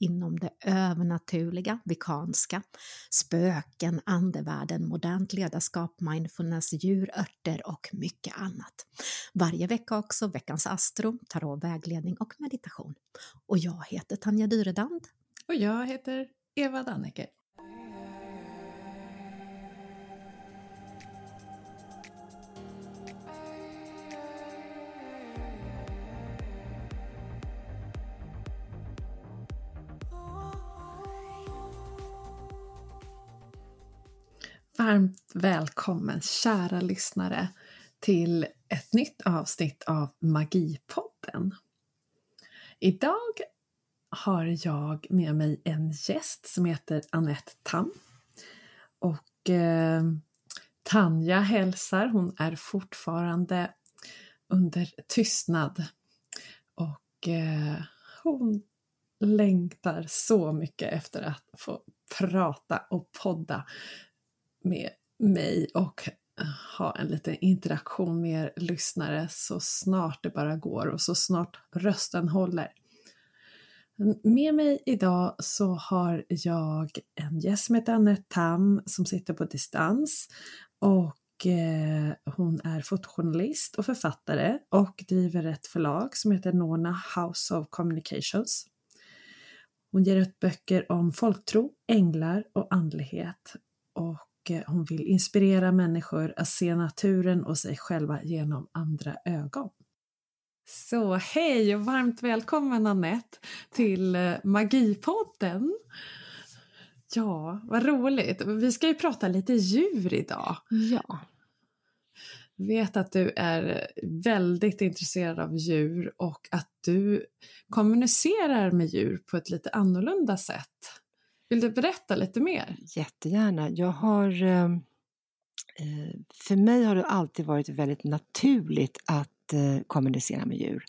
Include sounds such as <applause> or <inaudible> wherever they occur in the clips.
inom det övernaturliga, vikanska, spöken, andevärlden, modernt ledarskap, mindfulness, djur, örter och mycket annat. Varje vecka också veckans astro, tarot, vägledning och meditation. Och jag heter Tanja Dyredand. Och jag heter Eva Danneke. Varmt välkommen kära lyssnare till ett nytt avsnitt av Magipodden. Idag har jag med mig en gäst som heter Annette Tam. Och eh, Tanja hälsar, hon är fortfarande under tystnad. Och eh, hon längtar så mycket efter att få prata och podda med mig och eh, ha en liten interaktion med er lyssnare så snart det bara går och så snart rösten håller. Med mig idag så har jag en gäst som heter Anette Tam som sitter på distans och eh, hon är fotojournalist och författare och driver ett förlag som heter Nona House of Communications. Hon ger ut böcker om folktro, änglar och andlighet och Eh, hon vill inspirera människor att se naturen och sig själva genom andra ögon. Så hej och varmt välkommen Annette till eh, Magipodden! Ja, vad roligt. Vi ska ju prata lite djur idag. Ja. Vet att du är väldigt intresserad av djur och att du kommunicerar med djur på ett lite annorlunda sätt. Vill du berätta lite mer? Jättegärna. Jag har, ehm, eh, för mig har det alltid varit väldigt naturligt att eh, kommunicera med djur.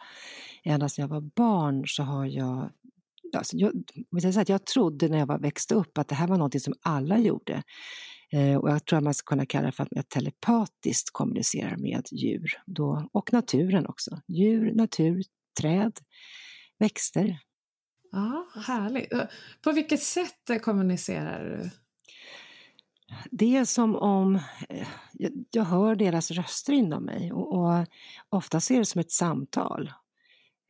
Ända sedan jag var barn så har jag Alltså jag, jag, jag trodde när jag var, växte upp att det här var något som alla gjorde. Eh, och jag tror att man ska kunna kalla det för att jag telepatiskt kommunicerar med djur. Då, och naturen också. Djur, natur, träd, växter. Ja, härligt. På vilket sätt kommunicerar du? Det är som om eh, jag hör deras röster inom mig och, och ofta är det som ett samtal.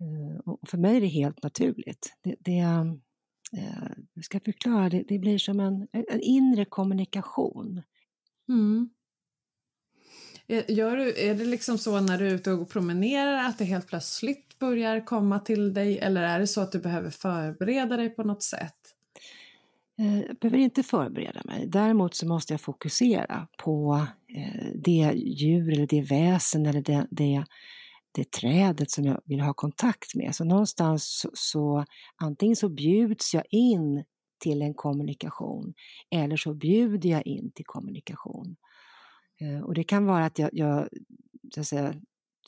Eh, och för mig är det helt naturligt. Det, det, eh, jag ska förklara, det, det blir som en, en inre kommunikation. Mm. Gör du, är det liksom så när du är ute och promenerar att det helt plötsligt börjar komma till dig eller är det så att du behöver förbereda dig på något sätt? Eh, jag behöver inte förbereda mig. Däremot så måste jag fokusera på eh, det djur eller det väsen eller det, det, det trädet som jag vill ha kontakt med. Så någonstans så, så antingen så bjuds jag in till en kommunikation eller så bjuder jag in till kommunikation. Eh, och det kan vara att jag, jag så att säga,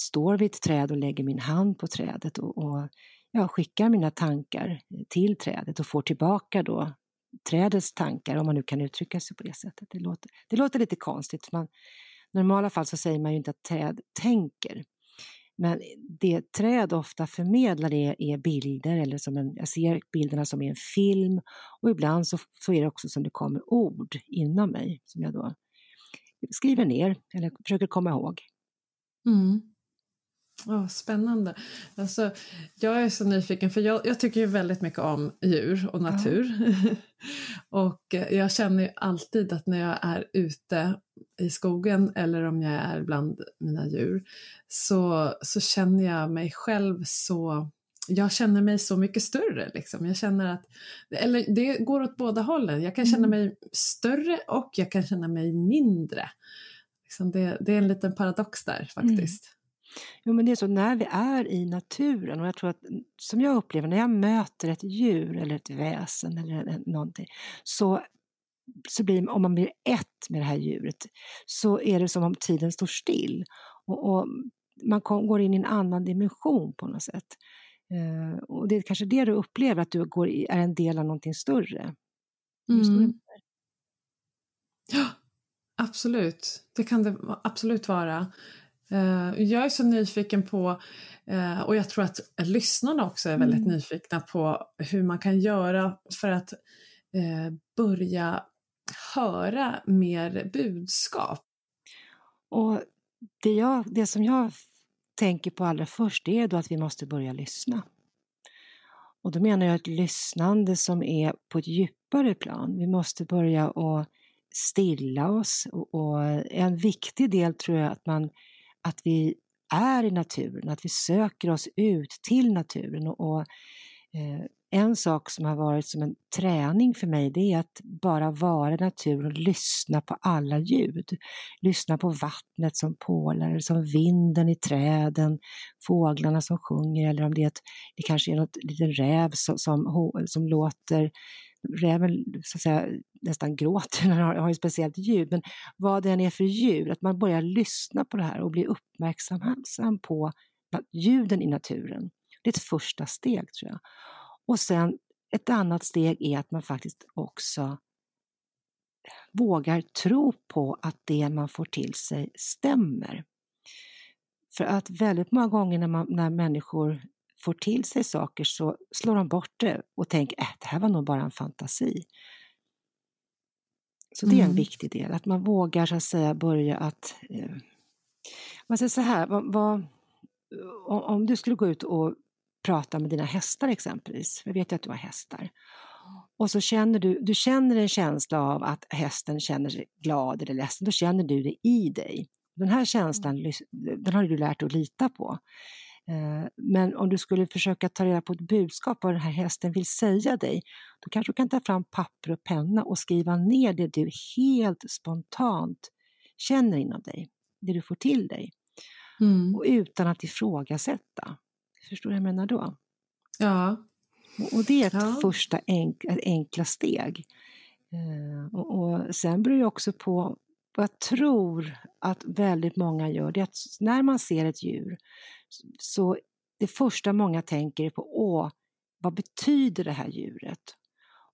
står vid ett träd och lägger min hand på trädet och, och ja, skickar mina tankar eh, till trädet och får tillbaka då trädets tankar, om man nu kan uttrycka sig på det sättet. Det låter, det låter lite konstigt. Man, I normala fall så säger man ju inte att träd tänker. Men det träd ofta förmedlar är, är bilder, eller som en, jag ser bilderna som i en film och ibland så, så är det också som det kommer ord inom mig som jag då skriver ner eller försöker komma ihåg. Mm. Oh, spännande. Alltså, jag är så nyfiken för jag, jag tycker ju väldigt mycket om djur och natur. Ja. <laughs> och eh, jag känner ju alltid att när jag är ute i skogen eller om jag är bland mina djur så, så känner jag mig själv så jag känner mig så mycket större. Liksom. Jag känner att, eller det går åt båda hållen. Jag kan känna mm. mig större och jag kan känna mig mindre. Liksom det, det är en liten paradox där faktiskt. Mm. Jo men det är så, när vi är i naturen och jag tror att, som jag upplever när jag möter ett djur eller ett väsen eller någonting, så, så blir, om man blir ett med det här djuret, så är det som om tiden står still. Och, och man kom, går in i en annan dimension på något sätt. Eh, och det är kanske det du upplever, att du går i, är en del av någonting större. Mm. Ja, absolut. Det kan det absolut vara. Uh, jag är så nyfiken på, uh, och jag tror att lyssnarna också är väldigt mm. nyfikna på hur man kan göra för att uh, börja höra mer budskap. Och det, jag, det som jag tänker på allra först är då att vi måste börja lyssna. Och då menar jag ett lyssnande som är på ett djupare plan. Vi måste börja att stilla oss och, en viktig del tror jag att man att vi är i naturen, att vi söker oss ut till naturen och, och eh, en sak som har varit som en träning för mig det är att bara vara i naturen och lyssna på alla ljud. Lyssna på vattnet som pålar, eller som vinden i träden, fåglarna som sjunger eller om det, är ett, det kanske är något liten räv som, som, som låter räven så att säga, nästan gråter den har, har ett speciellt ljud. Men vad det än är för djur, att man börjar lyssna på det här och bli uppmärksam på ljuden i naturen. Det är ett första steg tror jag. Och sen ett annat steg är att man faktiskt också vågar tro på att det man får till sig stämmer. För att väldigt många gånger när, man, när människor får till sig saker så slår de bort det och tänker att äh, det här var nog bara en fantasi. Så det är en mm. viktig del, att man vågar så att säga börja att... Eh, man säger så här, vad, vad, om du skulle gå ut och prata med dina hästar exempelvis, jag vet ju att du har hästar, och så känner du, du känner en känsla av att hästen känner sig glad eller ledsen, då känner du det i dig. Den här känslan mm. den har du lärt dig att lita på. Eh, men om du skulle försöka ta reda på ett budskap vad den här hästen vill säga dig, då kanske du kan ta fram papper och penna och skriva ner det du helt spontant känner inom dig, det du får till dig. Mm. Och utan att ifrågasätta. Förstår du vad jag menar då? Ja. Och, det är ett ja. första enkla, enkla steg. Eh, och, och sen beror det också på vad jag tror att väldigt många gör, det är att när man ser ett djur så det första många tänker är på, åh, vad betyder det här djuret?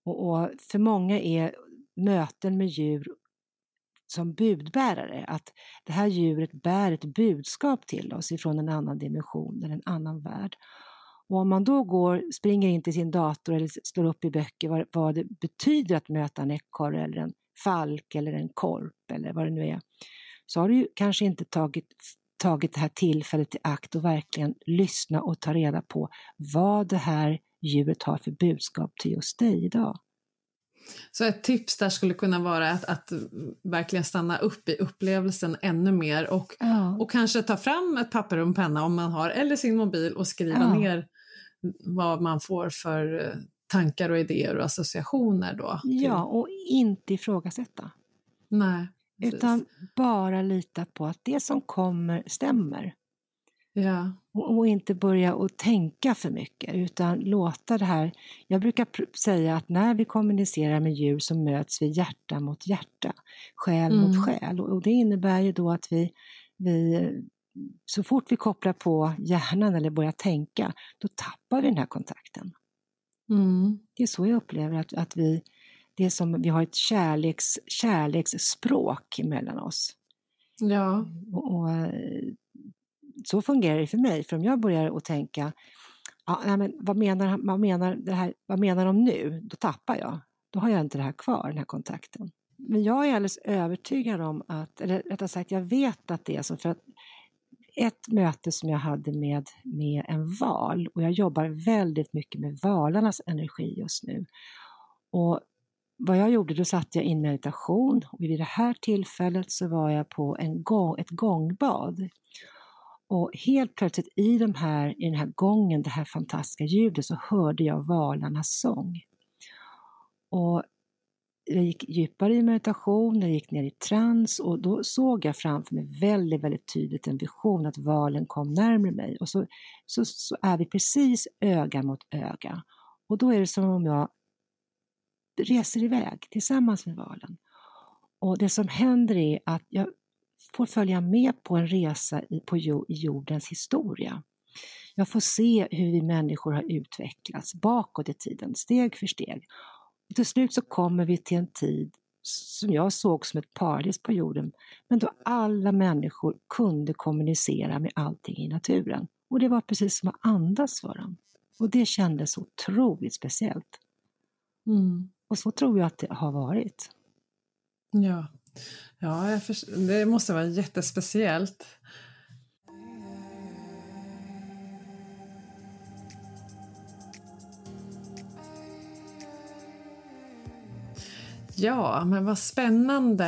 Och, och för många är möten med djur som budbärare, att det här djuret bär ett budskap till oss ifrån en annan dimension eller en annan värld. Och om man då går, springer in till sin dator eller slår upp i böcker vad, vad det betyder att möta en ekorre eller en falk eller en korp eller vad det nu är, så har du kanske inte tagit tagit det här tillfället i akt och verkligen lyssna och ta reda på vad det här djuret har för budskap till just dig idag. Så ett tips där skulle kunna vara att, att verkligen stanna upp i upplevelsen ännu mer och, ja. och kanske ta fram ett papper och en penna om man har, eller sin mobil och skriva ja. ner vad man får för eh, tankar och idéer och associationer då. Till... Ja, och inte ifrågasätta. Nej. Utan bara lita på att det som kommer stämmer. Ja. Och, och, inte börja att tänka för mycket utan låta det här. Jag brukar säga att när vi kommunicerar med djur så möts vi hjärta mot hjärta, själ mm. mot själ. Och, och, det innebär ju då att vi, vi så fort vi kopplar på hjärnan eller börjar tänka, då tappar vi den här kontakten. Mm. Det är så jag upplever att, att vi det är som vi har ett kärleks, kärleksspråk mellan oss. Ja. Och, och, så fungerar det för mig, för om jag börjar att tänka, ja, nej, men vad, menar, vad, menar det här, vad menar de nu? Då tappar jag. Då har jag inte det här kvar, den här kontakten. Men jag är alldeles övertygad om att, eller rättare sagt, jag vet att det är så, för att ett möte som jag hade med, med en val och jag jobbar väldigt mycket med valarnas energi just nu. Och vad jag gjorde, då satt jag i meditation och vid det här tillfället så var jag på en gång, ett gångbad. Och helt plötsligt i, de här, i den här gången, det här fantastiska ljudet, så hörde jag valarnas sång. Och jag gick djupare i meditation, jag gick ner i trans och då såg jag framför mig väldigt, väldigt tydligt en vision att valen kom närmare mig. Och så, så, så är vi precis öga mot öga. Och då är det som om jag reser iväg tillsammans med valen. Och det som händer är att jag får följa med på en resa i, på jordens historia. Jag får se hur vi människor har utvecklats bakåt i tiden, steg för steg. Till slut så kommer vi till en tid som jag såg som ett paradis på jorden, men då alla människor kunde kommunicera med allting i naturen. Och det var precis som att andas för dem. Och det kändes otroligt speciellt. Mm. Och så tror jag att det har varit. Ja, ja det måste vara jättespeciellt. Ja, men vad spännande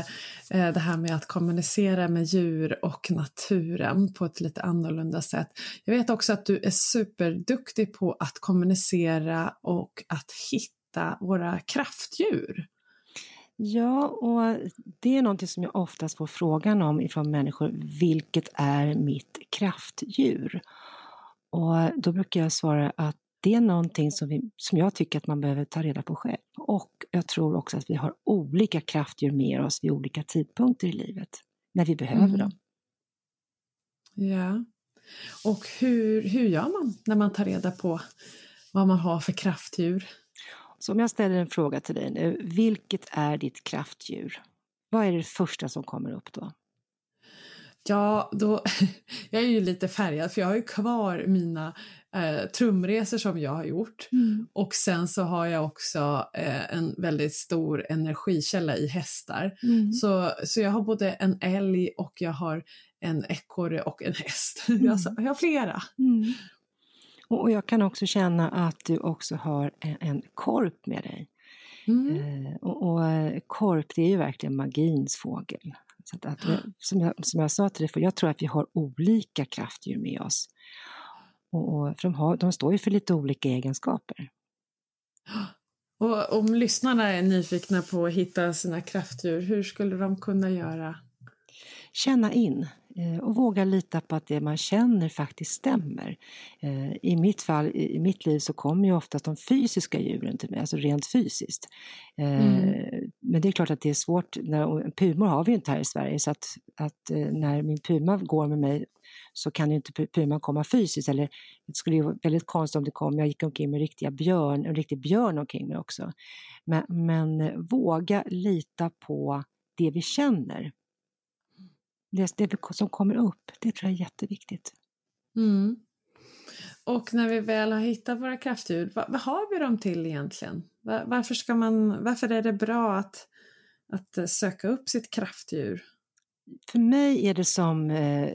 eh, det här med att kommunicera med djur och naturen på ett lite annorlunda sätt. Jag vet också att du är superduktig på att kommunicera och att hitta våra kraftdjur. Ja, och det är någonting som jag oftast får frågan om ifrån människor. Vilket är mitt kraftdjur? Och då brukar jag svara att det är någonting som, vi, som jag tycker att man behöver ta reda på själv. Och jag tror också att vi har olika kraftdjur med oss vid olika tidpunkter i livet, när vi behöver mm. dem. Ja. Och hur, hur gör man när man tar reda på vad man har för kraftdjur? Så om jag ställer en fråga till dig nu, vilket är ditt kraftdjur? Vad är det första som kommer upp då? Ja, då, <laughs> jag är ju lite färgad för jag har ju kvar mina eh, trumresor som jag har gjort mm. och sen så har jag också eh, en väldigt stor energikälla i hästar. Mm. Så, så jag har både en älg och jag har en ekorre och en häst. <laughs> Mm. Jag, jag, har flera. Mm. Och jag kan också känna att du också har en, en korp med dig. Mm. Eh, och, och, eh, korp det är ju verkligen magins fågel. Så att, att, som, jag, som jag sa till dig, för jag tror att vi har olika kraftdjur med oss. Och, och för de, har, de står ju för lite olika egenskaper. <gasps> Och om lyssnarna är nyfikna på att hitta sina kraftdjur, hur skulle de kunna göra? Känna in och våga lita på att det man känner faktiskt stämmer. Eh, I mitt fall, i mitt liv, så kommer ju oftast de fysiska djuren till mig, alltså rent fysiskt. Eh, mm. Men det är klart att det är svårt, när, pumor har vi ju inte här i Sverige, så att, att när min puma går med mig så kan ju inte puman komma fysiskt. Eller det skulle ju vara väldigt konstigt om det kom, jag gick omkring med riktiga björn, en riktig björn omkring mig också. Men, men eh, våga lita på det vi känner. Det, det som kommer upp, det tror jag är jätteviktigt. Mm. Och när vi väl har hittat våra kraftdjur, vad, vad har vi dem till egentligen? Var, varför, ska man, varför är det bra att, att eh, söka upp sitt kraftdjur? för mig är det som eh,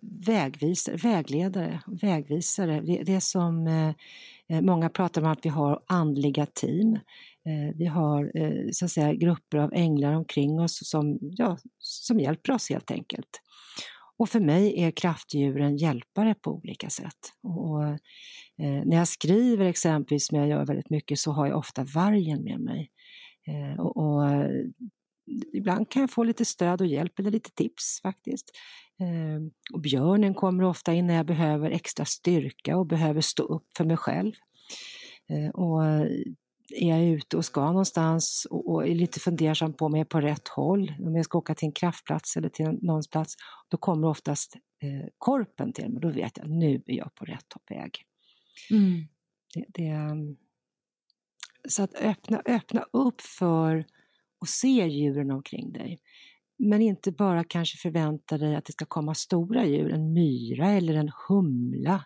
vägvisare, vägledare, vägvisare. Det, det är som eh, eh, Eh, många pratar om att vi har andliga team. Eh, vi har eh, så att säga grupper av änglar omkring oss som, ja, som hjälper oss helt enkelt. Och för mig är kraftdjuren hjälpare på olika sätt. Och, eh, när jag skriver exempelvis, som jag gör väldigt mycket, så har jag ofta vargen med mig. Eh, och, och ibland kan jag få lite stöd och hjälp eller lite tips faktiskt. Ehm, och björnen kommer ofta in när jag behöver extra styrka och behöver stå upp för mig själv. Ehm, och är jag ute och ska någonstans och är lite fundersam på om jag är på rätt håll, om jag ska åka till en kraftplats eller till någons plats, då kommer oftast eh, korpen till mig. Då vet jag, nu är jag på rätt väg. Mm. Det, det, ehm, så att öppna, öppna upp för och se djuren omkring dig. Men inte bara kanske förvänta dig att det ska komma stora djur, en myra eller en humla.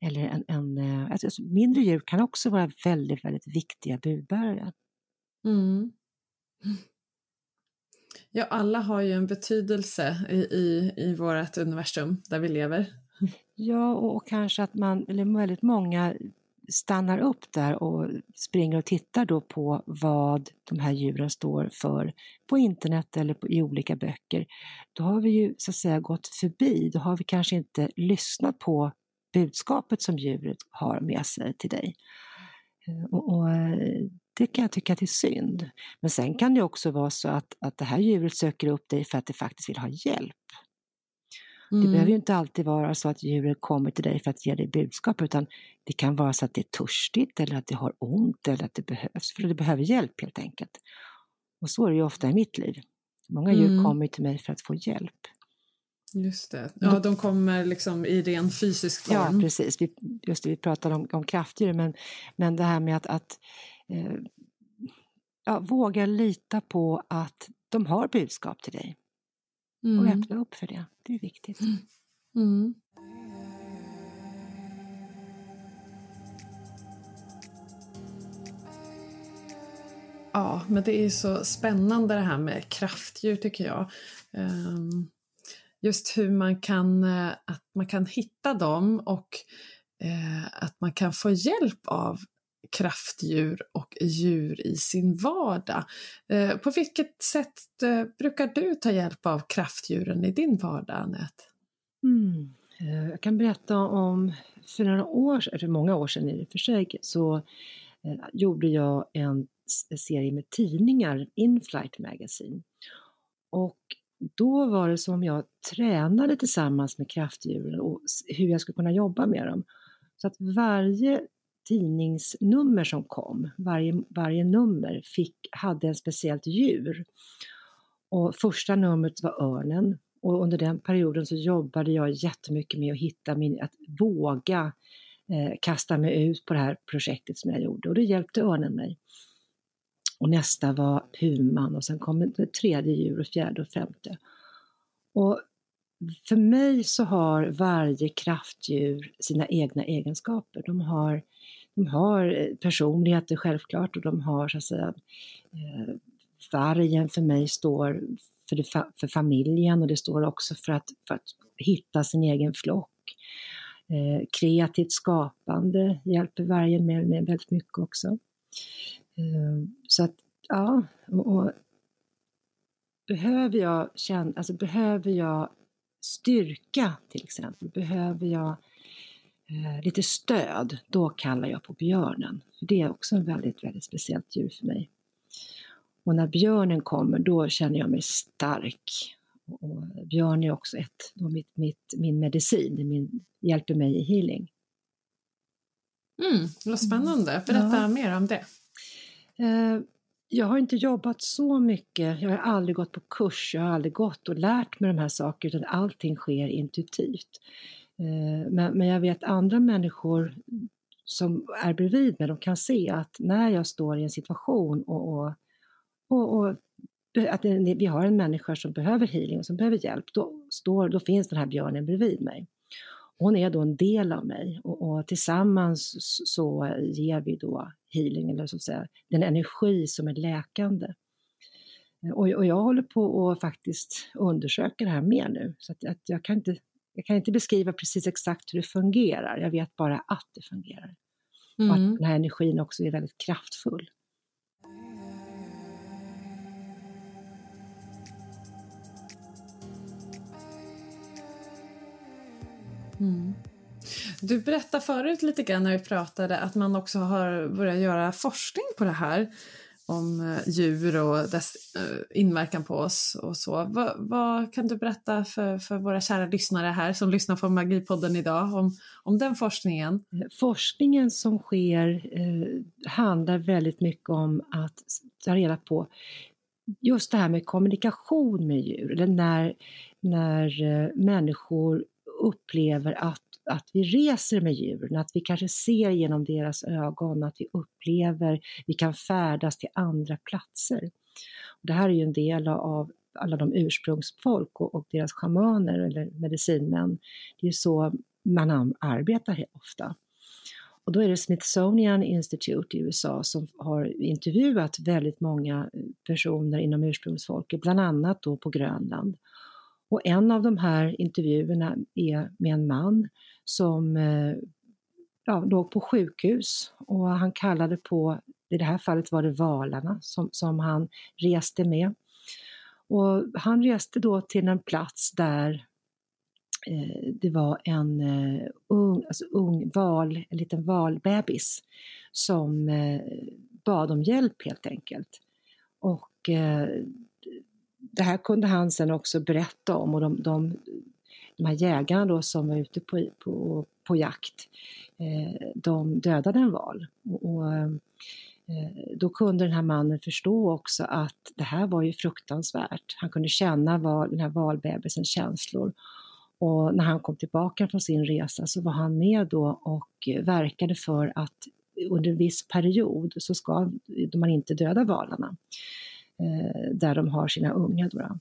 Eller en, en, eh, alltså mindre djur kan också vara väldigt, väldigt viktiga budbärare. Mm. Ja, alla har ju en betydelse i, i, i vårt universum där vi lever. Ja, och, och kanske att man, eller väldigt många stannar upp där och springer och tittar då på vad de här djuren står för på internet eller på, i olika böcker, då har vi ju så att säga gått förbi, då har vi kanske inte lyssnat på budskapet som djuret har med sig till dig. Eh, och, och eh, det kan jag tycka att det är synd. Men sen kan det också vara så att, att det här djuret söker upp dig för att det faktiskt vill ha hjälp. Mm. Det behöver ju inte alltid vara så att djuret kommer till dig för att ge dig budskap utan det kan vara så att det är törstigt eller att det har ont eller att det behövs, för det behöver hjälp helt enkelt. Och så är det ju ofta i mitt liv. Många djur mm. kommer till mig för att få hjälp. Just det. Ja, de kommer liksom i ren fysisk form. Ja, precis. Vi, just det, vi pratade om, om kraftdjur, men, men det här med att, att eh, ja, våga lita på att de har budskap till dig. Mm. Och öppna upp för det. Det är viktigt. Mm. mm. Ja, men det är så spännande det här med kraftdjur tycker jag. Um, just hur man kan, eh, att man kan hitta dem och eh, att man kan få hjälp av kraftdjur och djur i sin vardag. Eh, på vilket sätt eh, brukar du ta hjälp av kraftdjuren i din vardag, Anette? Mm. Eh, jag kan berätta om, för några år, för många år sedan i och för sig, så gjorde jag en serie med tidningar, Inflight Magazine. Och då var det som jag tränade tillsammans med kraftdjuren och hur jag skulle kunna jobba med dem. Så att varje tidningsnummer som kom, varje, varje nummer fick, hade ett speciellt djur. Och första numret var örnen och under den perioden så jobbade jag jättemycket med att hitta min, att våga eh, kasta mig ut på det här projektet som jag gjorde och då hjälpte örnen mig. Och nästa var puman och sen kom det tredje djur och fjärde och femte. Och för mig så har varje kraftdjur sina egna egenskaper. De har, de har eh, personligheter självklart och de har så att säga eh, vargen för mig står för, det, för familjen och det står också för att, för att hitta sin egen flock. Eh, kreativt skapande hjälper vargen med, med väldigt mycket också. Eh, så att, ja, och, och behöver jag känna, alltså behöver jag styrka till exempel, behöver jag eh, lite stöd, då kallar jag på björnen. För Det är också en väldigt, väldigt speciellt djur för mig. Och när björnen kommer, då känner jag mig stark. Och björn är också ett, då mitt, mitt, min medicin, min, hjälper mig i healing. Mm, vad spännande, berätta ja. mer om det. Eh, jag har inte jobbat så mycket, jag har aldrig gått på kurs, jag har aldrig gått och lärt mig de här sakerna utan allting sker intuitivt. Eh, men, men jag vet andra människor som är bredvid mig, de kan se att när jag står i en situation och, och, och, och att vi har en människa som behöver healing och som behöver hjälp, då, står, då finns den här björnen bredvid mig. Hon är då en del av mig och, och tillsammans så ger vi då healing, eller så att säga, den energi som är läkande. Och, och jag håller på att faktiskt undersöka det här mer nu, så att, att jag, kan inte, jag kan inte beskriva precis exakt hur det fungerar, jag vet bara att det fungerar. Mm. Och att mm. den här energin också är väldigt kraftfull. Mm. Du berättade förut lite grann när vi pratade att man också har börjat göra forskning på det här om eh, djur och dess eh, inverkan på oss och så. Vad, vad, kan du berätta för, för våra kära lyssnare här som lyssnar på Magipodden idag om, om den forskningen? Forskningen som sker eh, handlar väldigt mycket om att ta reda på just det här med kommunikation med djur, eller när, när eh, människor upplever att, att vi reser med djuren, att vi kanske ser genom deras ögon, att vi upplever, vi kan färdas till andra platser. Och det här är ju en del av alla de ursprungsfolk och, och deras schamaner eller medicinmän. Det är så man arbetar ofta. Och då är det Smithsonian Institute i USA som har intervjuat väldigt många eh, personer inom ursprungsfolket, bland annat då på Grönland. Och en av de här intervjuerna är med en man som eh, ja, låg på sjukhus och han kallade på, i det här fallet var det valarna som, som han reste med. Och han reste då till en plats där eh, det var en eh, ung, alltså ung val, en liten valbebis som eh, bad om hjälp helt enkelt. Och eh, det här kunde han sen också berätta om och de, de, de här jägarna då som var ute på, på, på jakt, eh, de dödade en val. Och, och Eh, då kunde den här mannen förstå också att det här var ju fruktansvärt. Han kunde känna val, den här valbebisens känslor. Och när han kom tillbaka från sin resa så var han med då och verkade för att under en viss period så ska man inte döda valarna eh, där de har sina unga. Då.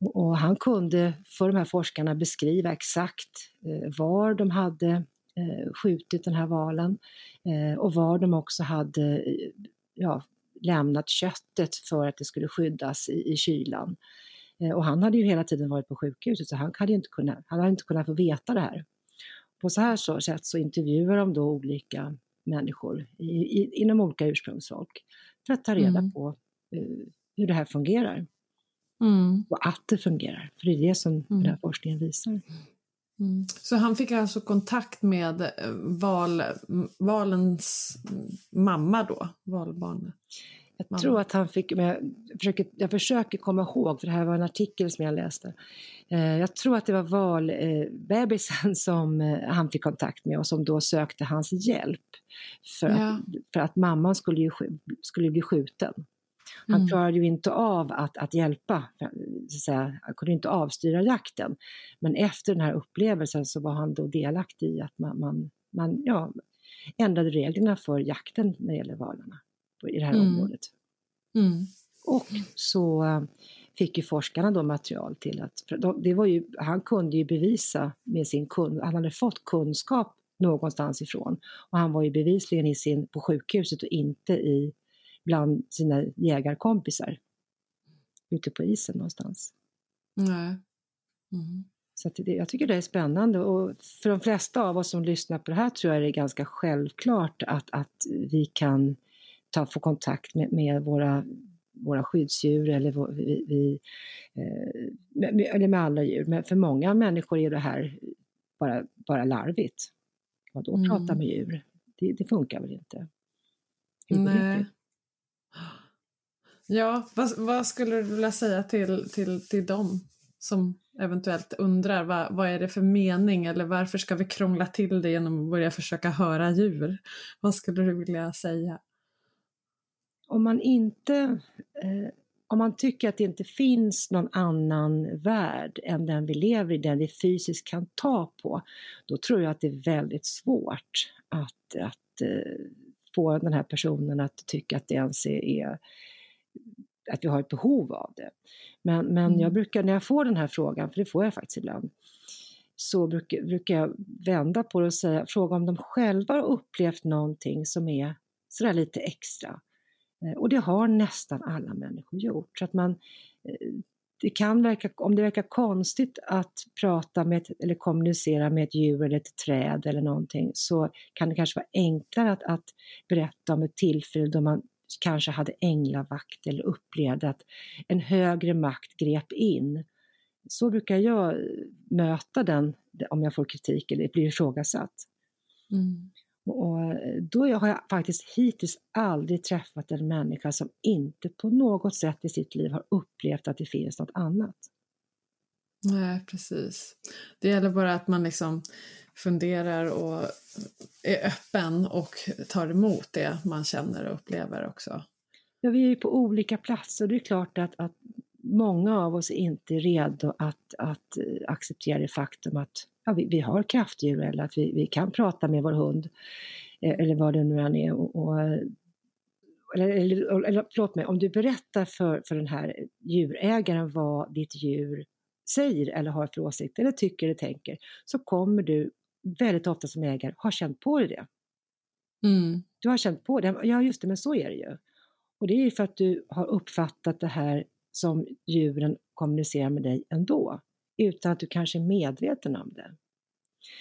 Och han kunde för de här forskarna beskriva exakt eh, var de hade eh, skjutit den här valen eh, och var de också hade ja, lämnat köttet för att det skulle skyddas i, i kylan. Och han hade ju hela tiden varit på sjukhuset så han hade inte kunnat, han hade inte kunnat få veta det här. På så här så sätt så intervjuar de då olika människor i, i, inom olika ursprungsfolk för att ta reda mm. på hur det här fungerar. Mm. Och att det fungerar, för det är det som mm. den här forskningen visar. Mm. Så han fick alltså kontakt med eh, val, valens mamma då, valbarnet? Jag mamma. tror att han fick, men jag försöker, jag försöker komma ihåg, för det här var en artikel som jag läste. Eh, jag tror att det var valbebisen eh, <laughs> som han fick kontakt med och som då sökte hans hjälp. För, ja. att, för att mamman skulle ju skulle bli skjuten. Han mm. klarade ju inte av att, att hjälpa, så att säga. han kunde inte avstyra jakten. Men efter den här upplevelsen så var han då delaktig i att man, man, man ja, ändrade reglerna för jakten när det gäller valarna i det här mm. området. Mm. Och så äh, fick ju forskarna då material till att, det var ju, han kunde ju bevisa med sin kunskap, han hade fått kunskap någonstans ifrån. Och han var ju bevisligen i sin, på sjukhuset och inte i bland sina jägarkompisar ute på isen någonstans. Nej. Mm. Så det, jag tycker det är spännande och för de flesta av oss som lyssnar på det här tror jag det är ganska självklart att, att vi kan ta, få kontakt med, med våra, våra skyddsdjur eller, vi, vi, eh, med, eller med alla djur. Men för många människor är det här bara, bara larvigt. Vadå mm. prata med djur? Det, det funkar väl inte? Nej. Ja, vad, vad, skulle du vilja säga till, till, till dem som eventuellt undrar vad, vad är det för mening eller varför ska vi krångla till det genom att börja försöka höra djur? Vad skulle du vilja säga? Om man inte eh, om man tycker att det inte finns någon annan värld än den vi lever i, den vi fysiskt kan ta på, då tror jag att det är väldigt svårt att, att eh, få den här personen att tycka att det ens är, är att vi har ett behov av det. Men, men mm. jag brukar, när jag får den här frågan, för det får jag faktiskt ibland, så brukar, brukar jag vända på det och säga, fråga om de själva har upplevt någonting som är sådär lite extra. Eh, och det har nästan alla människor gjort. Så att man, eh, det kan verka, om det verkar konstigt att prata med eller kommunicera med ett djur eller ett träd eller någonting så kan det kanske vara enklare att, att berätta om ett tillfälle då man kanske hade änglavakt eller upplevde att en högre makt grep in. Så brukar jag möta den om jag får kritik eller blir ifrågasatt. Mm. Och då har jag faktiskt hittills aldrig träffat en människa som inte på något sätt i sitt liv har upplevt att det finns något annat. Nej, precis. Det gäller bara att man liksom funderar och är öppen och tar emot det man känner och upplever också. Ja, vi är ju på olika platser och det är klart att, att många av oss är inte redo att, att acceptera det faktum att ja, vi, vi har kraftdjur eller att vi, vi kan prata med vår hund eh, eller vad det nu än är. Och, och eller, eller, eller förlåt mig, om du berättar för, för den här djurägaren vad ditt djur säger eller har för åsikt eller tycker eller tänker så kommer du väldigt ofta som ägare ha känt på dig det. Mm. Du har känt på det, ja just det, men så är det ju. Och det är ju för att du har uppfattat det här som djuren kommunicerar med dig ändå, utan att du kanske är medveten om det.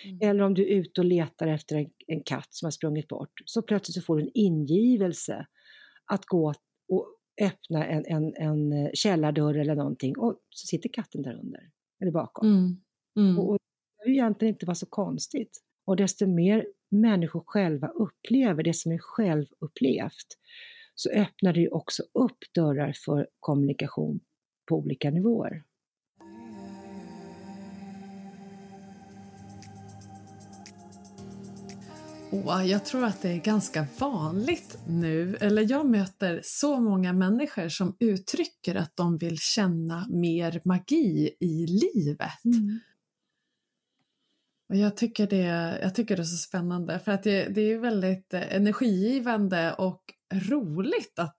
Mm. Eller om du är ute och letar efter en, en, katt som har sprungit bort, så plötsligt så får du en ingivelse att gå och öppna en, en, en källardörr eller någonting och så sitter katten där under, eller bakom. Mm. Mm. Och, och det egentligen inte vara så konstigt. Och desto mer människor själva upplever det som är självupplevt, så öppnar det ju också upp dörrar för kommunikation på olika nivåer. Och jag tror att det är ganska vanligt nu, eller jag möter så många människor som uttrycker att de vill känna mer magi i livet. Mm. Och jag tycker, det, jag tycker det är så spännande för att det, det är väldigt energigivande och roligt att,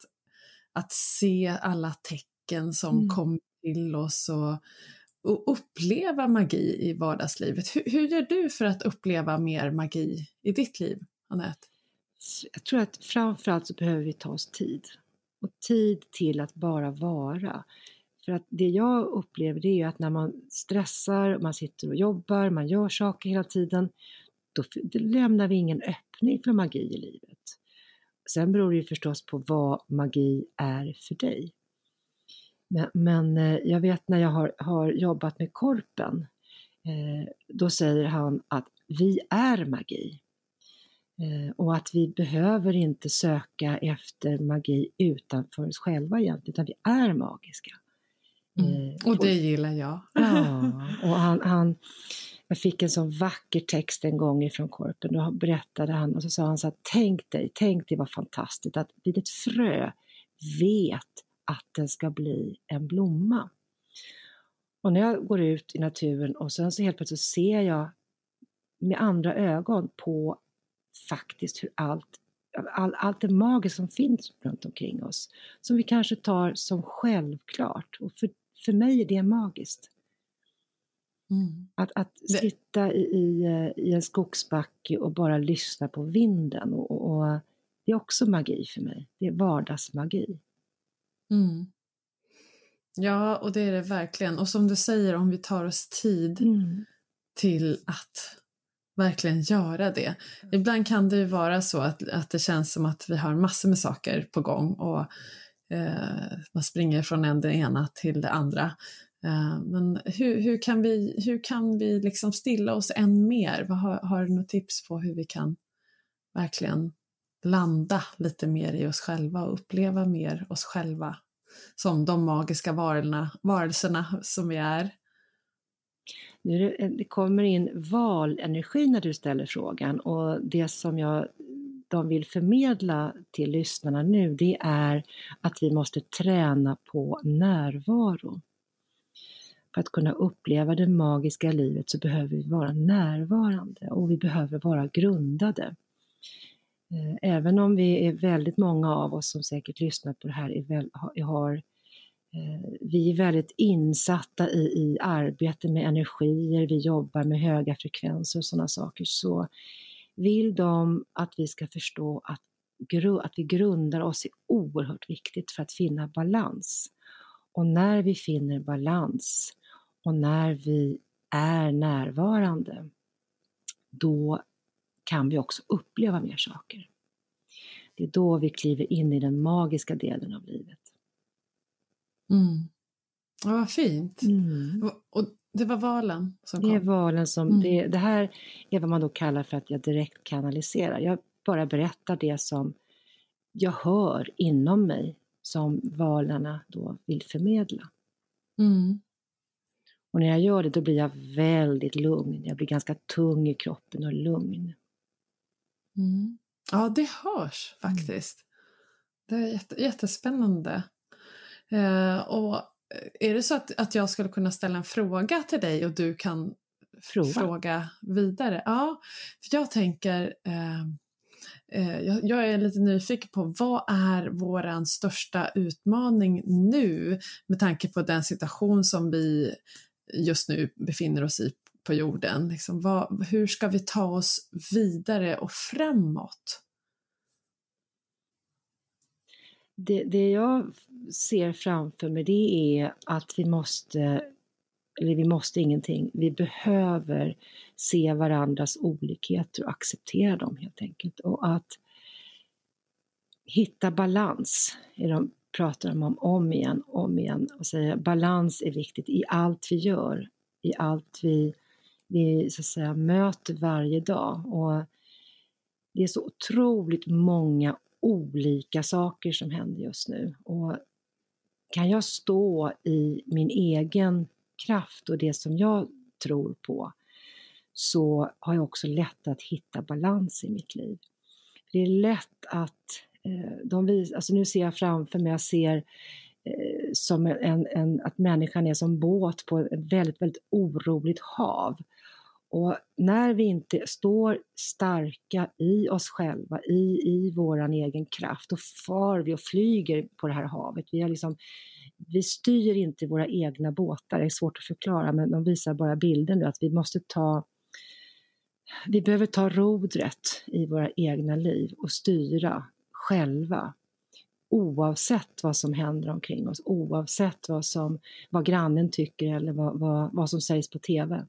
att se alla tecken som mm. kommer till oss och, och uppleva magi i vardagslivet. Hur, hur gör du för att uppleva mer magi i ditt liv, Anette? Jag tror att framförallt så behöver vi ta oss tid. Och tid till att bara vara. För att det jag upplever det är att när man stressar, man sitter och jobbar, man gör saker hela tiden, då lämnar vi ingen öppning för magi i livet. Sen beror det ju förstås på vad magi är för dig. Men, men eh, jag vet när jag har, har jobbat med Korpen, eh, då säger han att vi är magi. Eh, och att vi behöver inte söka efter magi utanför oss själva egentligen, utan vi är magiska. Mm. Eh, och det gillar jag. Ja, och han, han, jag fick en sån vacker text en gång ifrån Korpen, då berättade han och så sa han så här, tänk dig, tänk dig vad fantastiskt att vid ett frö vet att den ska bli en blomma. Och när jag går ut i naturen och sen så helt plötsligt ser jag med andra ögon på faktiskt hur allt, all, allt det magiska som finns runt omkring oss, som vi kanske tar som självklart. Och för, för mig är det magiskt. Mm. Att, att sitta i, i, i, en skogsbacke och bara lyssna på vinden, och, och, och, det är också magi för mig. Det är vardagsmagi. Mm. Ja, och det är det verkligen. Och som du säger, om vi tar oss tid mm. till att verkligen göra det. Ibland kan det ju vara så att, att det känns som att vi har massor med saker på gång och eh, Eh, man springer från en det ena till det andra. Eh, men hur, hur, kan vi, hur kan vi liksom stilla oss än mer? Har, har du något tips på hur vi kan verkligen landa lite mer i oss själva och uppleva mer oss själva som de magiska varelserna, varelserna som vi är? Nu eh, det kommer in valenergi när du ställer frågan och det som jag, de vill förmedla till lyssnarna nu det är att vi måste träna på närvaro. För att kunna uppleva det magiska livet så behöver vi vara närvarande och vi behöver vara grundade. Eh, även om vi är väldigt många av oss som säkert lyssnar på det här har, eh, vi är väldigt insatta i, i arbete med energier, vi jobbar med höga frekvenser och sådana saker, så vill de att vi ska förstå att, att vi grundar oss är oerhört viktigt för att finna balans. Och när vi finner balans och när vi är närvarande, då kan vi också uppleva mer saker. Det är då vi kliver in i den magiska delen av livet. Mm. Ja, vad fint! Mm. Och det var valen som kom? Det är valen som, mm. det, det, här är vad man då kallar för att jag direkt kanaliserar. Jag bara berättar det som jag hör inom mig som valarna då vill förmedla. Mm. Och när jag gör det då blir jag väldigt lugn. Jag blir ganska tung i kroppen och lugn. Mm. Ja, det hörs mm. faktiskt. Det är jätte, jättespännande. Eh, och är det så att, att jag skulle kunna ställa en fråga till dig och du kan fråga, fråga vidare? Ja, för jag tänker eh, eh, jag, är lite nyfiken på vad är våran största utmaning nu med tanke på den situation som vi just nu befinner oss i på jorden. Liksom, vad, hur ska vi ta oss vidare och framåt? Det, det jag ser framför mig det är att vi måste, eller vi måste ingenting, vi behöver se varandras olikheter och acceptera dem helt enkelt. Och att hitta balans, är de pratar de om om igen, om igen och säger balans är viktigt i allt vi gör, i allt vi vi så att säga möter varje dag. Och det är så otroligt många olika saker som händer just nu. Och kan jag stå i min egen kraft och det som jag tror på, så har jag också lätt att hitta balans i mitt liv. Det är lätt att eh, de vis, alltså nu ser jag framför mig, jag ser eh, som en, en, att människan är som båt på ett väldigt, väldigt oroligt hav. Och när vi inte står starka i oss själva, i, i vår egen kraft, då far vi och flyger på det här havet. Vi, har liksom, vi styr inte våra egna båtar, det är svårt att förklara, men de visar bara bilden nu att vi måste ta vi behöver ta rodret i våra egna liv och styra själva oavsett vad som händer omkring oss, oavsett vad, som, vad grannen tycker eller vad, vad, vad som sägs på TV.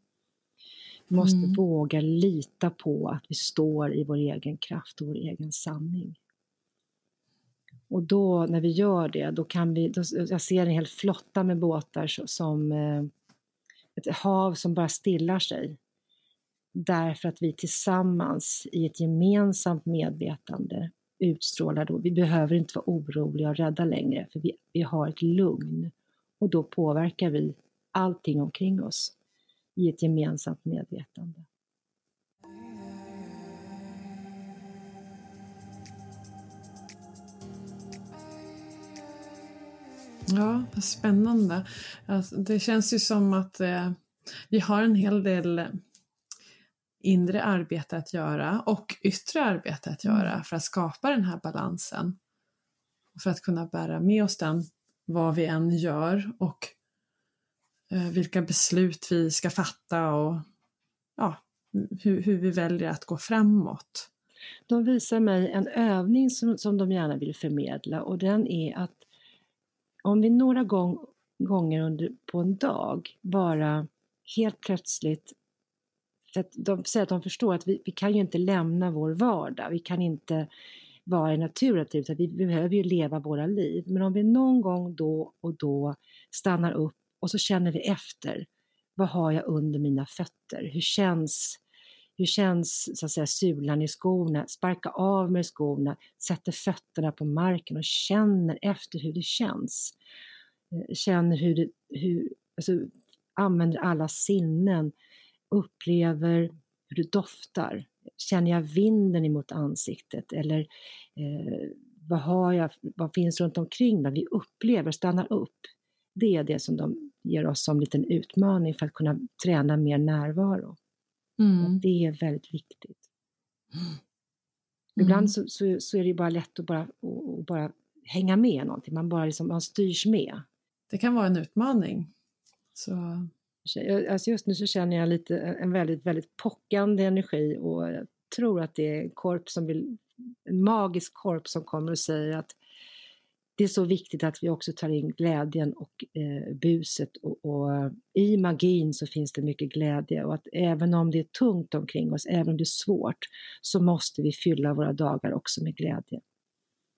Måste mm. våga lita på att vi står i vår egen kraft och vår egen sanning. Och då, när vi gör det, då kan vi, då, jag ser en hel flotta med båtar som eh, ett hav som bara stillar sig. Därför att vi tillsammans i ett gemensamt medvetande utstrålar då, vi behöver inte vara oroliga och rädda längre, för vi, vi har ett lugn. Och då påverkar vi allting omkring oss i ett gemensamt medvetande. Ja, vad spännande. Alltså, det känns ju som att eh, vi har en hel del inre arbete att göra och yttre arbete att göra mm. för att skapa den här balansen. För att kunna bära med oss den vad vi än gör och Eh, vilka beslut vi ska fatta och ja, hur, hur, vi väljer att gå framåt. De visar mig en övning som, som de gärna vill förmedla och den är att om vi några gång, gånger under, på en dag bara helt plötsligt för att de säger att de förstår att vi, vi kan ju inte lämna vår vardag, vi kan inte vara i naturen, utan vi behöver ju leva våra liv. Men om vi någon gång då och då stannar upp och så känner vi efter, vad har jag under mina fötter? Hur känns hur känns så att säga, sulan i skorna? Sparka av med skorna, sätter fötterna på marken och känner efter hur det känns. Eh, känner hur det, hur, alltså, använder alla sinnen, upplever hur det doftar. Känner jag vinden emot ansiktet eller eh, vad har jag, vad finns runt omkring mig? Vi upplever, stannar upp. Det är det som de ger oss som liten utmaning för att kunna träna mer närvaro. Mm. det är väldigt viktigt. Mm. Ibland så, så, så, är det bara lätt att bara, att bara hänga med någonting, man bara liksom, man styrs med. Det kan vara en utmaning. Så... Alltså just nu så känner jag lite en väldigt, väldigt pockande energi och jag tror att det är en korp som vill, en magisk korp som kommer och säger att det är så viktigt att vi också tar in glädjen och eh, buset och, och, i magin så finns det mycket glädje och att även om det är tungt omkring oss, även om det är svårt, så måste vi fylla våra dagar också med glädje.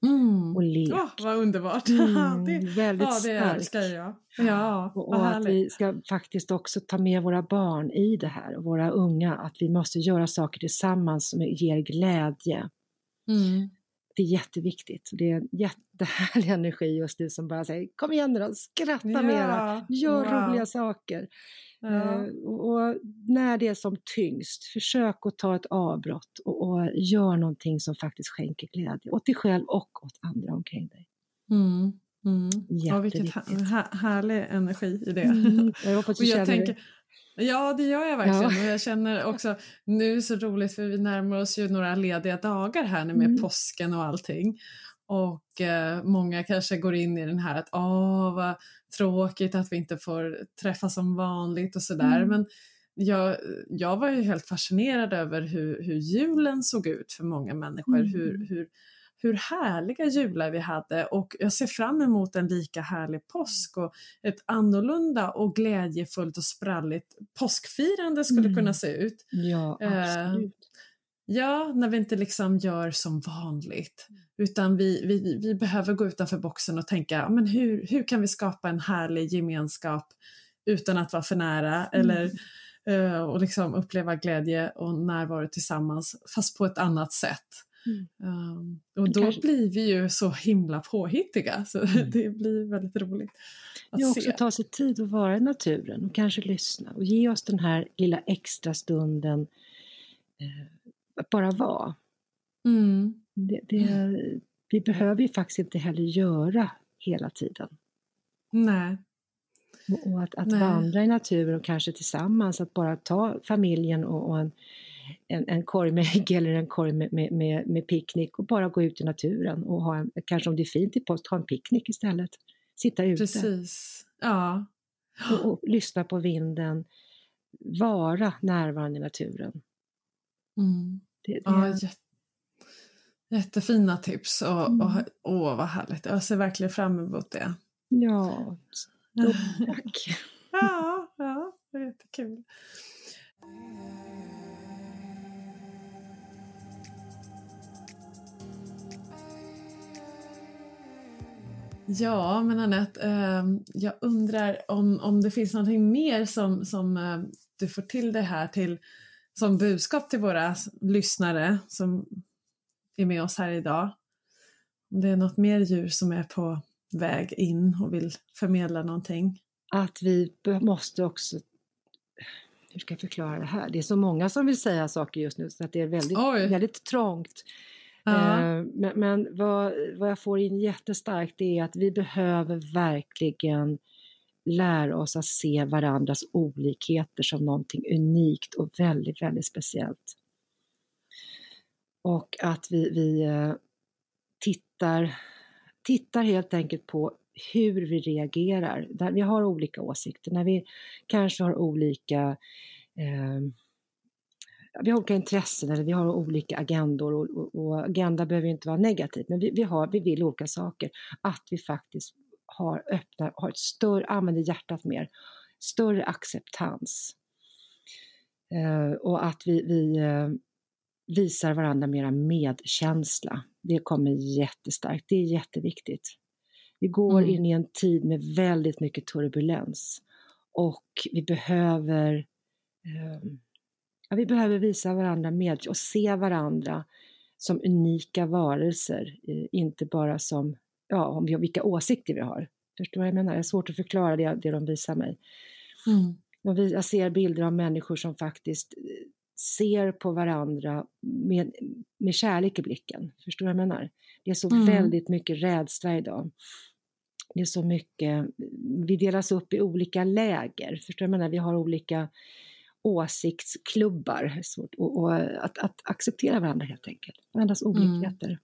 Mm. Och lek. Oh, vad underbart! <laughs> Mm, det, väldigt ja, det älskar jag. Ja, och, och att vi ska faktiskt också ta med våra barn i det här, och våra unga, att vi måste göra saker tillsammans som ger glädje. Mm det är jätteviktigt. Det är en <laughs> jättehärlig energi just nu som bara säger kom igen nu då, skratta ja, mera, gör wow. roliga saker. Ja. Uh, och, när det är som tyngst, försök att ta ett avbrott och, och gör någonting som faktiskt skänker glädje åt dig själv och åt andra omkring dig. Mm. Mm. Ja, vilket här, härlig energi i det. Mm. Jag du känner tänker. Ja, det gör jag verkligen. Ja. Och jag känner också, nu är det så roligt för vi närmar oss ju några lediga dagar här nu med mm. påsken och allting. Och eh, många kanske går in i den här att åh vad tråkigt att vi inte får träffas som vanligt och sådär. Mm. Men jag, jag var ju helt fascinerad över hur, hur julen såg ut för många människor. Mm. Hur, hur hur härliga jular vi hade och jag ser fram emot en lika härlig påsk och ett annorlunda och glädjefullt och spralligt påskfirande skulle mm. kunna se ut. Ja, eh, absolut. Eh, ja, när vi inte liksom gör som vanligt utan vi, vi, vi behöver gå utanför boxen och tänka men hur, hur kan vi skapa en härlig gemenskap utan att vara för nära mm. eller uh, och liksom uppleva glädje och närvaro tillsammans fast på ett annat sätt. Um, och då Kanske... blir vi ju så himla påhittiga så mm. <laughs> det blir väldigt roligt. att ja, också se. ta sig tid att vara i naturen och kanske lyssna och ge oss den här lilla extra stunden eh, att bara vara. Mm. Det, det, vi behöver ju faktiskt inte heller göra hela tiden. Nej. Och att, att vandra i naturen och kanske tillsammans, att bara ta familjen och, och en, en, en korg med ägg eller en korg med, med, med, med, picknick och bara gå ut i naturen och ha en, kanske om det är fint i post, ha en picknick istället. Sitta ute. Precis, ja. Och, och lyssna på vinden, vara närvarande i naturen. Mm. Det, det... Ja, jätte, jättefina tips och, mm. och åh vad härligt, jag ser verkligen fram emot det. Ja, <laughs> tack! ja, ja, det är jättekul. Ja, men Anette, eh, jag undrar om, om det finns någonting mer som, som eh, du får till det här till som budskap till våra lyssnare som är med oss här idag. Om det är något mer djur som är på väg in och vill förmedla någonting. Att vi måste också hur ska jag förklara det här? Det är så många som vill säga saker just nu så att det är väldigt, väldigt trångt. Uh, men, men vad, vad jag får in jättestarkt är att vi behöver verkligen lära oss att se varandras olikheter som någonting unikt och väldigt, väldigt speciellt. Och att vi, vi eh, tittar, tittar helt enkelt på hur vi reagerar. Där vi har olika åsikter, när vi kanske har olika eh, vi har olika intressen eller vi har olika agendor och, och, och agenda behöver inte vara negativt, men vi, vi, har, vi vill olika saker. Att vi faktiskt har öppna, har ett större, använder hjärtat mer, större acceptans. Eh, och att vi, vi eh, visar varandra mera medkänsla. Det kommer jättestarkt, det är jätteviktigt. Vi går mm. in i en tid med väldigt mycket turbulens och vi behöver eh, vi behöver visa varandra med och se varandra som unika varelser, inte bara som, ja, om vi vilka åsikter vi har. Förstår vad jag menar? Det är svårt att förklara det, det de visar mig. Mm. Jag ser bilder av människor som faktiskt eh, ser på varandra med, med kärlek i blicken. Förstår vad jag menar? Det är så mm. väldigt mycket rädsla idag. Det är så mycket, vi delas upp i olika läger. Förstår du vad jag menar? Vi har olika åsiktsklubbar. Svårt, och, och att, att, acceptera varandra helt enkelt, varandras mm. olikheter. Mm.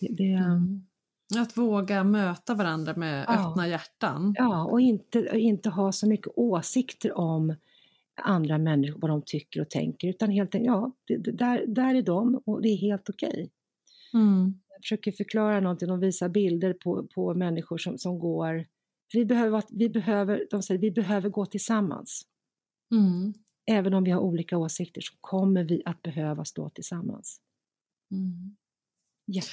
Det, det, mm. Att våga möta varandra med ja. öppna hjärtan. Ja, och inte, inte ha så mycket åsikter om andra människor, vad de tycker och tänker, utan helt enkelt, ja, det, där, där är de och det är helt okej. Okay. Mm. Jag försöker förklara någonting och visa bilder på, på människor som, som går vi behöver, vi behöver, de säger, vi behöver gå tillsammans. Mm även om vi har olika åsikter så kommer vi att behöva stå tillsammans. Mm.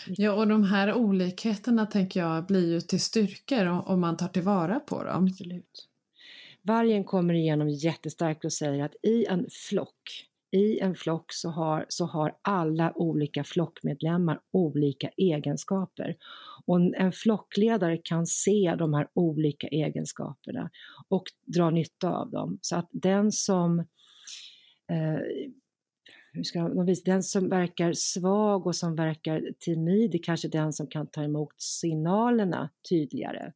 Ja, och de här olikheterna tänker jag blir ju till styrkor om man tar tillvara på dem. Absolut. Vargen kommer igenom jättestarkt och säger att i en flock, i en flock så har, så har alla olika flockmedlemmar olika egenskaper. Och en flockledare kan se de här olika egenskaperna och dra nytta av dem. Så att den som hur ska de visa, den som verkar svag och som verkar timid är kanske den som kan ta emot signalerna tydligare.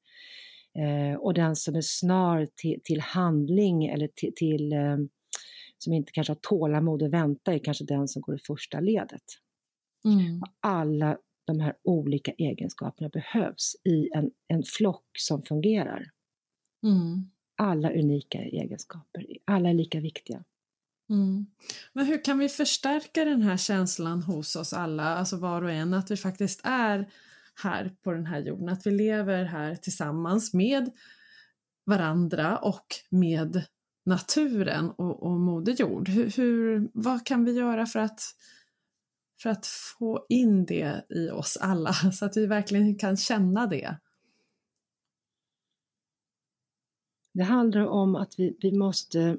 Eh, och den som är snar till, till handling eller till, till eh, som inte kanske har tålamod att vänta är kanske den som går i första ledet. Mm. Alla de här olika egenskaperna behövs i en, en flock som fungerar. Mm. Alla unika egenskaper, alla är lika viktiga. Mm. Men hur kan vi förstärka den här känslan hos oss alla, alltså var och en, att vi faktiskt är här på den här jorden, att vi lever här tillsammans med varandra och med naturen och, och Moder Jord. Hur, hur, vad kan vi göra för att, för att få in det i oss alla <laughs> så att vi verkligen kan känna det? Det handlar om att vi, vi måste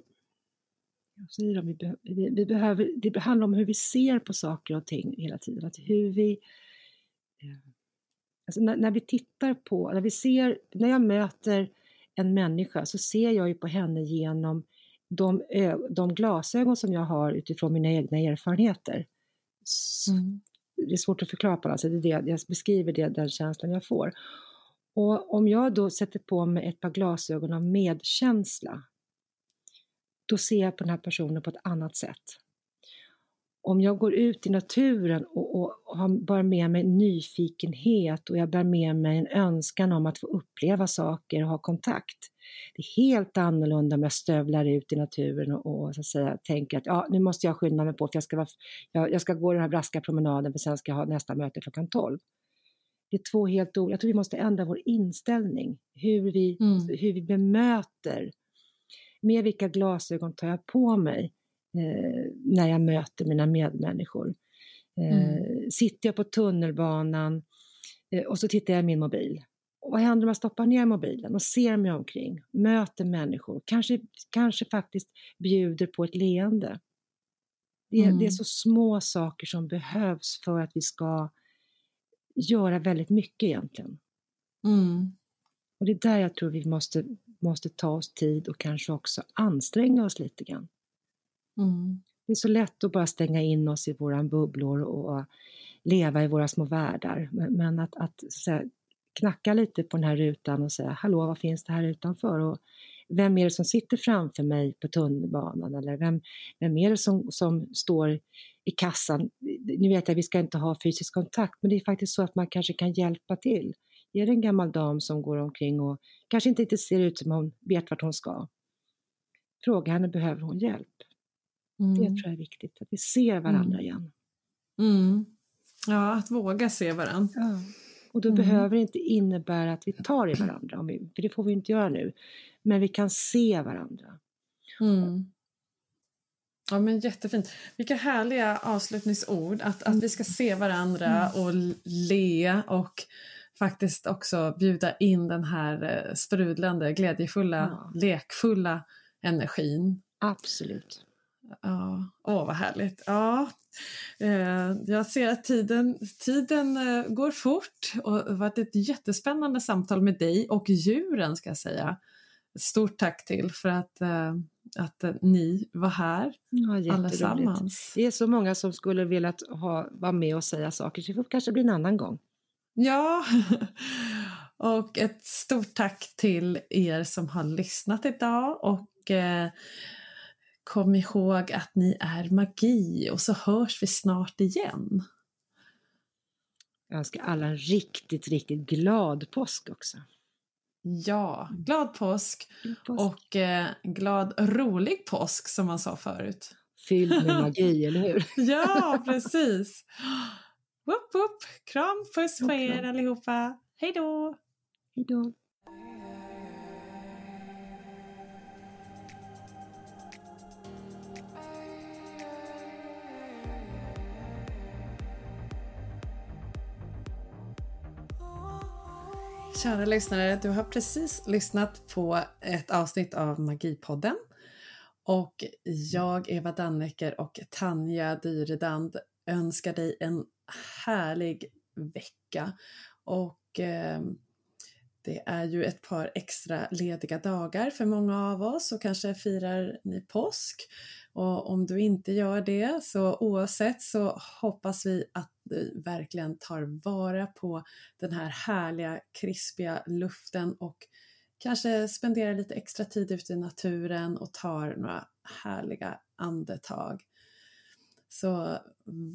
säger de, vi, be, vi, vi, behöver, det handlar om hur vi ser på saker och ting hela tiden. Att hur vi, eh, alltså när, när, vi tittar på, när vi ser, när jag möter en människa så ser jag ju på henne genom de, de glasögon som jag har utifrån mina egna erfarenheter. Mm. Det är svårt att förklara på sätt, det det, jag beskriver det, den känslan jag får. Och om jag då sätter på mig ett par glasögon av medkänsla, då ser jag på den här personen på ett annat sätt om jag går ut i naturen och, och, och har, bär med mig nyfikenhet och jag bär med mig en önskan om att få uppleva saker och ha kontakt. Det är helt annorlunda om jag stövlar ut i naturen och, och så att säga, tänker att ja, nu måste jag skynda mig på för jag ska, vara, jag, jag ska gå den här braska promenaden för sen ska jag ha nästa möte klockan 12. Det är två helt olika, jag tror vi måste ändra vår inställning, hur vi, mm. hur vi bemöter. Med vilka glasögon tar jag på mig? eh, när jag möter mina medmänniskor. Eh, mm. Sitter jag på tunnelbanan eh, och så tittar jag i min mobil. Och vad händer om jag stoppar ner mobilen och ser mig omkring, möter människor, kanske, kanske faktiskt bjuder på ett leende. Det är, mm. det är så små saker som behövs för att vi ska göra väldigt mycket egentligen. Mm. Och det är där jag tror vi måste, måste ta oss tid och kanske också anstränga oss lite grann. Mm. Det är så lätt att bara stänga in oss i våra bubblor och leva i våra små världar. Men att, att säga, knacka lite på den här rutan och säga hallå, vad finns det här utanför? Och vem är det som sitter framför mig på tunnelbanan? Eller vem, vem är det som, som står i kassan? Nu vet jag, vi ska inte ha fysisk kontakt, men det är faktiskt så att man kanske kan hjälpa till. Är det en gammal dam som går omkring och kanske inte riktigt ser ut som hon vet vart hon ska? Fråga henne, behöver hon hjälp? Mm. Det tror jag är viktigt, att vi ser varandra mm. igen. Mm. Ja, att våga se varandra. Ja. Och då mm. behöver det inte innebära att vi tar i varandra, vi, för det får vi inte göra nu. Men vi kan se varandra. Mm. Ja men jättefint. Vilka härliga avslutningsord. Att, att vi ska se varandra mm. och le och faktiskt också bjuda in den här eh, sprudlande, glädjefulla, ja. lekfulla energin. Absolut. Ja, åh vad härligt. Ja, eh, jag ser att tiden, tiden eh, går fort och det har varit ett jättespännande samtal med dig och djuren ska jag säga. Stort tack till för att, att ni var här ja, allesammans. Det är så många som skulle velat ha, vara med och säga saker så det får kanske bli en annan gång. Ja, <laughs> och ett stort tack till er som har lyssnat idag och Kom ihåg att ni är magi och så hörs vi snart igen. Jag önskar alla en riktigt, riktigt glad påsk också. Ja, glad påsk, påsk. och eh, glad rolig påsk som man sa förut. Fylld med <laughs> magi, eller hur? ja, precis. Woop, woop. Kram, puss på er allihopa. Hej då! Hej då! Kära lyssnare, du har precis lyssnat på ett avsnitt av Magipodden. Och jag, Eva Dannecker och Tanja Dyredand önskar dig en härlig vecka. Och eh, det är ju ett par extra lediga dagar för många av oss och kanske firar ni påsk. Och om du inte gör det så oavsett så hoppas vi att du verkligen tar vara på den här härliga krispiga luften och kanske spenderar lite extra tid ute i naturen och tar några härliga andetag. Så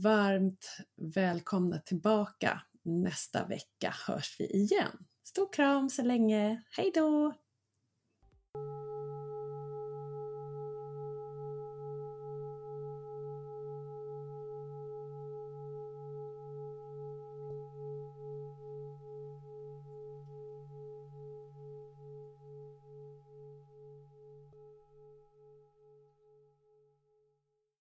varmt välkomna tillbaka nästa vecka hörs vi igen. Stor kram så länge, hejdå!